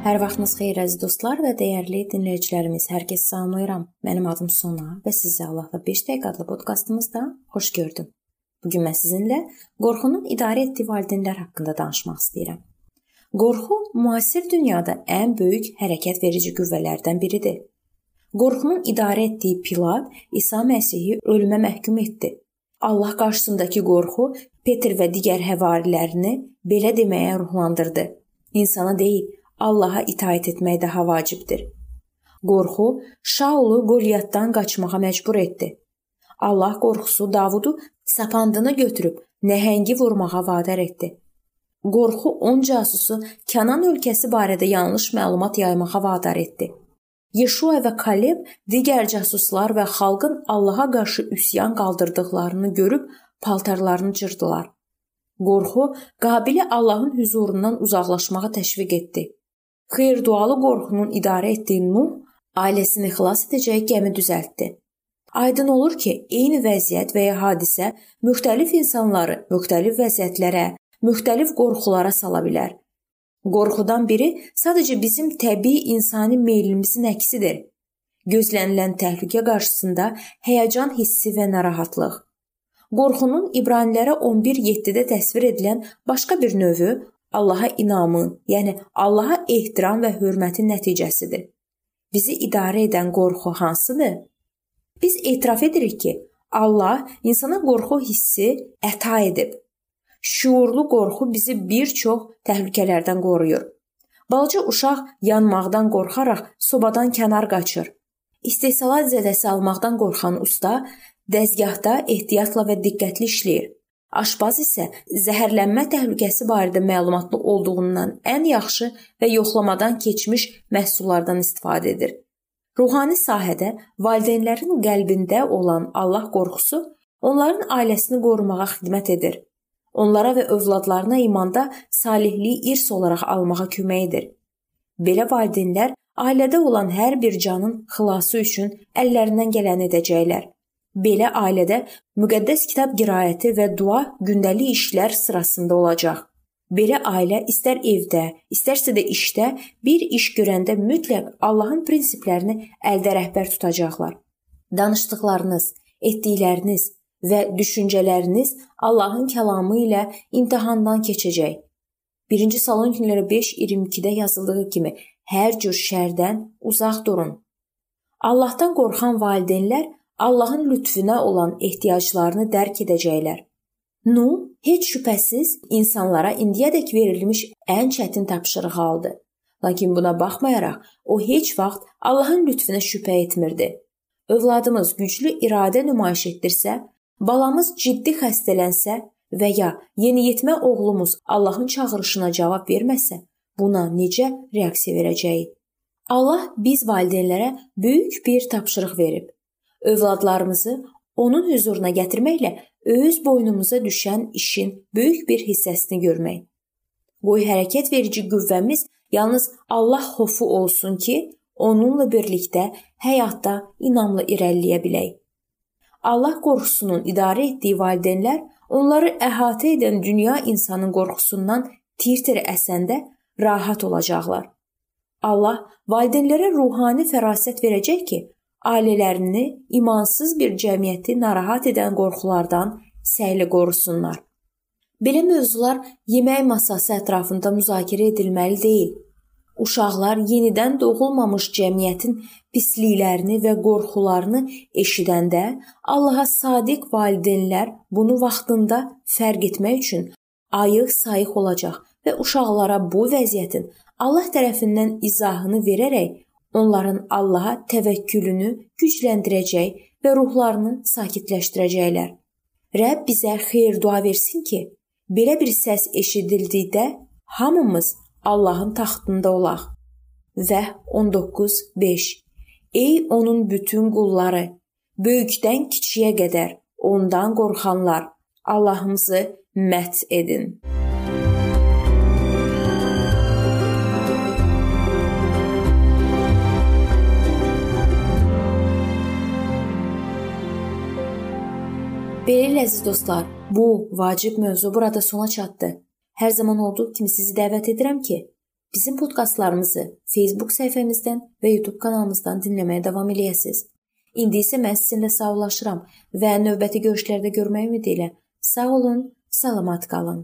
Hər vaxtınız xeyir əziz dostlar və dəyərli dinləyicilərimiz. Hər kəs salamlayıram. Mənim adım Sona və sizi Allahla 5 dəqiqə adlı podkastımızda xoş gördüm. Bu gün mən sizinlə qorxunun idarə etdiyi valideynlər haqqında danışmaq istəyirəm. Qorxu müasir dünyada ən böyük hərəkət verici qüvvələrdən biridir. Qorxunun idarə etdiyi Pilat İsa Məsihi ölümə məhkum etdi. Allah qarşısındakı qorxu Peter və digər həvarilərini belə deməyə ruhlandırdı. İnsana deyil, Allaha itaat etmək daha vacibdir. Qorxu Şaulu Qolyatdan qaçmağa məcbur etdi. Allah qorxusu Davudu sapandını götürüb nəhəngi vurmağa vadar etdi. Qorxu on casusu Kənan ölkəsi barədə yanlış məlumat yaymağa vadar etdi. Yeşua və Kaleb digər casuslar və xalqın Allaha qarşı üsyan qaldırdıqlarını görüb paltarlarını cırdılar. Qorxu Qabili Allahın huzurundan uzaqlaşmağa təşviq etdi. Xeyirdualı qorxunun idarə etdiyi Nuh ailəsini xilas edəcək gəmi düzəltdi. Aydın olur ki, eyni vəziyyət və ya hadisə müxtəlif insanları müxtəlif vəziyyətlərə, müxtəlif qorxulara sala bilər. Qorxudan biri sadəcə bizim təbii insani meylimizin əksidir. Gözlənilən təhlükə qarşısında həyəcan hissi və narahatlıq. Qorxunun İbranilərə 11:7-də təsvir edilən başqa bir növü Allaha inamın, yəni Allaha ehtiram və hörmətin nəticəsidir. Bizi idarə edən qorxu hansıdır? Biz etiraf edirik ki, Allah insana qorxu hissi əta edib. Şuurlu qorxu bizi bir çox təhlükələrdən qoruyur. Balaca uşaq yanmaqdan qorxaraq sobadan kənar qaçır. İstehsalat zədəsi almaqdan qorxan usta dəzgahda ehtiyatla və diqqətli işləyir. Aşpaz isə zəhərlənmə təhlükəsi barədə məlumatlı olduğundan ən yaxşı və yoxlamadan keçmiş məhsullardan istifadə edir. Ruhani sahədə valideynlərin qəlbində olan Allah qorxusu onların ailəsini qorumağa xidmət edir. Onlara və övladlarına imanda salihliyi irs olaraq almağa kömək edir. Belə valideynlər ailədə olan hər bir canın xilası üçün əllərindən gələni edəcəklər. Belə ailədə müqəddəs kitab qiraəti və dua gündəlik işlər sırasında olacaq. Belə ailə istər evdə, istərsə də işdə bir iş görəndə mütləq Allahın prinsiplərini əldə rəhbər tutacaqlar. Danışdıqlarınız, etdikləriniz və düşüncələriniz Allahın kəlamı ilə imtahandan keçəcək. 1-ci Salonikilərə 5:22-də yazıldığı kimi hər cür şərdən uzaq durun. Allahdan qorxan valideynlər Allahın lütfündə olan ehtiyaclarını dərk edəcəklər. Nu, heç şübhəsiz insanlara indiyədək verilmiş ən çətin tapşırıq aldı. Lakin buna baxmayaraq, o heç vaxt Allahın lütfündə şübhə etmirdi. Övladımız güclü iradə nümayiş etdirsə, balamız ciddi xəstələnsə və ya yeniyetmə oğlumuz Allahın çağırışına cavab verməsə, buna necə reaksiya verəcəyik? Allah biz valideynlərə böyük bir tapşırıq verib övladlarımızı onun huzuruna gətirməklə öz boynumuza düşən işin böyük bir hissəsini görmək. Qoy hərəkət verici qüvvəmiz yalnız Allah xofu olsun ki, onunla birlikdə həyatda inamla irəliləyə bilək. Allah qorxusunun idarə etdiyi valideynlər onları əhatə edən dünya insanın qorxusundan tir-tir əsəndə rahat olacaqlar. Allah valideynlərə ruhani fərasət verəcək ki, ailələrini imansız bir cəmiyyəti narahat edən qorxulardan səyli qorusunlar. Belə mövzular yemək masası ətrafında müzakirə edilməli deyil. Uşaqlar yenidən doğulmamış cəmiyyətin pisliklərini və qorxularını eşidəndə Allaha sadiq valideynlər bunu vaxtında fərq etmək üçün ayıq-sayıq olacaq və uşaqlara bu vəziyyətin Allah tərəfindən izahını verərək onların Allaha təvəkkülünü gücləndirəcək və ruhlarını sakitləşdirəcəklər. Rəbb bizə xeyir dua versin ki, belə bir səs eşidildikdə hamımız Allahın taxtında olaq. Və 19:5 Ey onun bütün qulları, böyükdən kiçiyə qədər ondan qorxanlar, Allahımızı mət edin. Beləliklə əziz dostlar, bu vacib mövzu burada sona çatdı. Hər zaman olduğu kimi sizi dəvət edirəm ki, Bizim podkastlarımızı Facebook səhifəmizdən və YouTube kanalımızdan dinləməyə davam eləyəsiniz. İndi isə mən sizinlə sağollaşıram və növbəti görüşlərdə görmək ümidi ilə sağ olun, salamat qalın.